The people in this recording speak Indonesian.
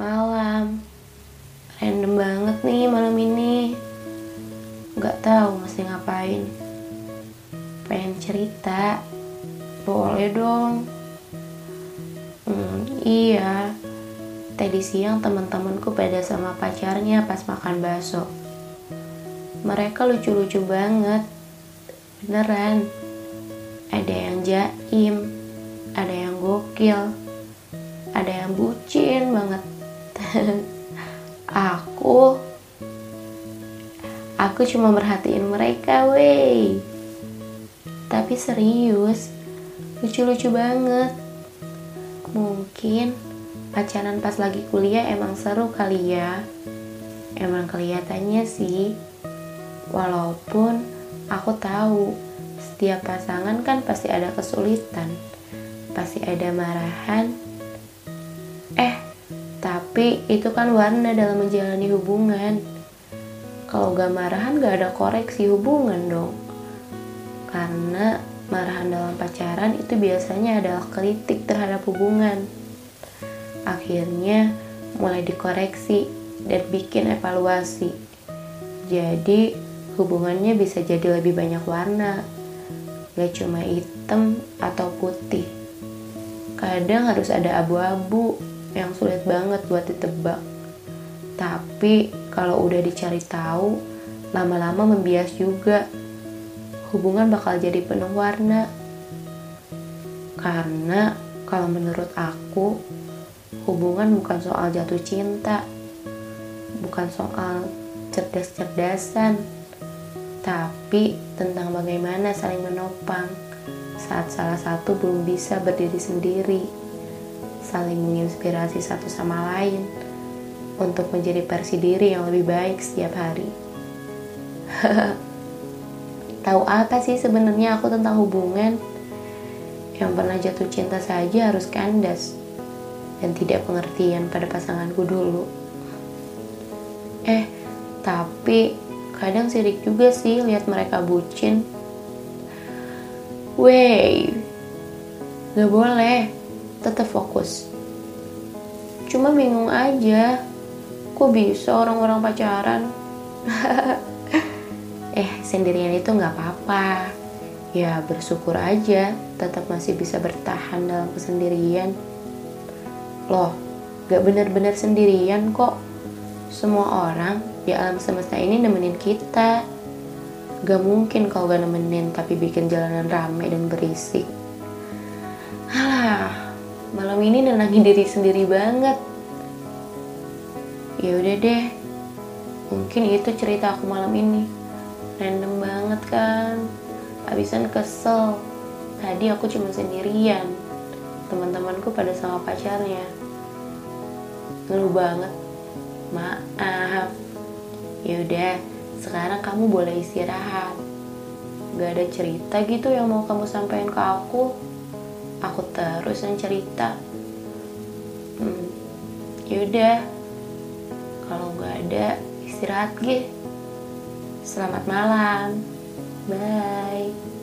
Malam. Random banget nih malam ini. Gak tahu mesti ngapain. Pengen cerita. Boleh dong. Hmm, iya. Tadi siang teman-temanku pada sama pacarnya pas makan bakso. Mereka lucu-lucu banget. Beneran. Ada yang jaim, ada yang gokil, ada yang banget. Aku aku cuma merhatiin mereka, wey. Tapi serius, lucu-lucu banget. Mungkin pacaran pas lagi kuliah emang seru kali ya. Emang kelihatannya sih. Walaupun aku tahu setiap pasangan kan pasti ada kesulitan, pasti ada marahan. Eh, tapi itu kan warna dalam menjalani hubungan. Kalau gak marahan gak ada koreksi hubungan dong. Karena marahan dalam pacaran itu biasanya adalah kritik terhadap hubungan. Akhirnya mulai dikoreksi dan bikin evaluasi. Jadi hubungannya bisa jadi lebih banyak warna gak cuma hitam atau putih. Kadang harus ada abu-abu yang sulit banget buat ditebak. Tapi kalau udah dicari tahu, lama-lama membias juga. Hubungan bakal jadi penuh warna. Karena kalau menurut aku, hubungan bukan soal jatuh cinta, bukan soal cerdas-cerdasan, tapi tentang bagaimana saling menopang saat salah satu belum bisa berdiri sendiri, saling menginspirasi satu sama lain untuk menjadi versi diri yang lebih baik setiap hari. Tahu apa sih sebenarnya aku tentang hubungan? Yang pernah jatuh cinta saja harus kandas dan tidak pengertian pada pasanganku dulu. Eh, tapi kadang sirik juga sih lihat mereka bucin Wey, gak boleh, tetap fokus. Cuma bingung aja, kok bisa orang-orang pacaran? eh, sendirian itu gak apa-apa. Ya bersyukur aja, tetap masih bisa bertahan dalam kesendirian. Loh, gak bener-bener sendirian kok. Semua orang di alam semesta ini nemenin kita. Gak mungkin kau gak nemenin tapi bikin jalanan rame dan berisik. Alah, malam ini nenangin diri sendiri banget. Ya udah deh, mungkin itu cerita aku malam ini. Random banget kan, habisan kesel. Tadi aku cuma sendirian, teman-temanku pada sama pacarnya. Ngeluh banget, maaf. Ya udah, sekarang kamu boleh istirahat. Gak ada cerita gitu yang mau kamu sampaikan ke aku. Aku terus yang cerita. Hmm, yaudah, kalau gak ada istirahat gih. Selamat malam. Bye.